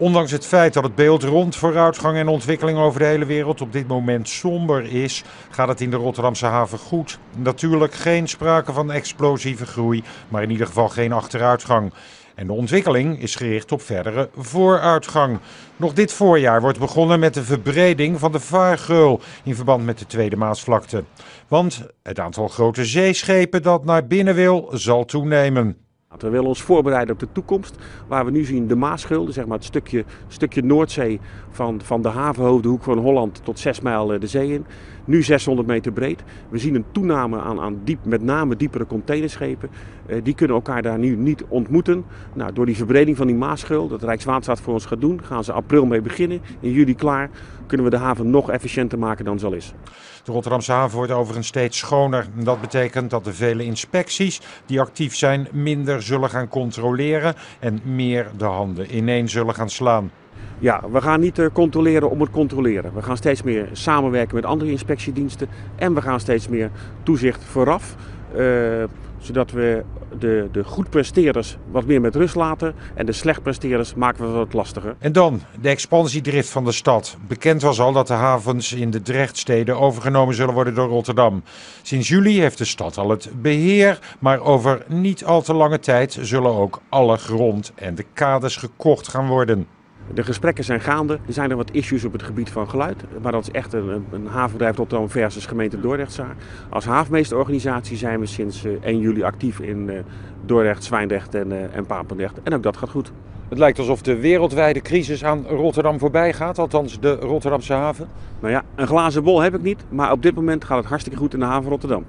Ondanks het feit dat het beeld rond vooruitgang en ontwikkeling over de hele wereld op dit moment somber is, gaat het in de Rotterdamse haven goed. Natuurlijk geen sprake van explosieve groei, maar in ieder geval geen achteruitgang. En de ontwikkeling is gericht op verdere vooruitgang. Nog dit voorjaar wordt begonnen met de verbreding van de vaargeul in verband met de Tweede Maasvlakte. Want het aantal grote zeeschepen dat naar binnen wil, zal toenemen. We willen ons voorbereiden op de toekomst. Waar we nu zien de Maasgulden, zeg maar het stukje, stukje Noordzee van, van de havenhoofdhoek van Holland tot 6 mijl eh, de zee in. Nu 600 meter breed. We zien een toename aan, aan diep, met name diepere containerschepen. Eh, die kunnen elkaar daar nu niet ontmoeten. Nou, door die verbreding van die Maasgul, dat Rijkswaterstaat voor ons gaat doen, gaan ze april mee beginnen. In juli klaar kunnen we de haven nog efficiënter maken dan ze al is. De Rotterdamse haven wordt overigens steeds schoner. Dat betekent dat de vele inspecties die actief zijn minder zullen gaan controleren en meer de handen ineen zullen gaan slaan. Ja, we gaan niet eh, controleren om het controleren. We gaan steeds meer samenwerken met andere inspectiediensten en we gaan steeds meer toezicht vooraf. Uh, zodat we de, de goed presteerders wat meer met rust laten en de slecht presteerders maken we wat lastiger. En dan de expansiedrift van de stad. Bekend was al dat de havens in de Drechtsteden overgenomen zullen worden door Rotterdam. Sinds juli heeft de stad al het beheer, maar over niet al te lange tijd zullen ook alle grond en de kades gekocht gaan worden. De gesprekken zijn gaande. Er zijn er wat issues op het gebied van geluid. Maar dat is echt een, een havenbedrijf Rotterdam versus gemeente Dordrechtzaar. Als havenmeesterorganisatie zijn we sinds 1 eh, juli actief in uh, Dordrecht, Zwijndrecht en, uh, en Papendrecht. En ook dat gaat goed. Het lijkt alsof de wereldwijde crisis aan Rotterdam voorbij gaat, althans de Rotterdamse haven. Nou ja, een glazen bol heb ik niet, maar op dit moment gaat het hartstikke goed in de haven Rotterdam.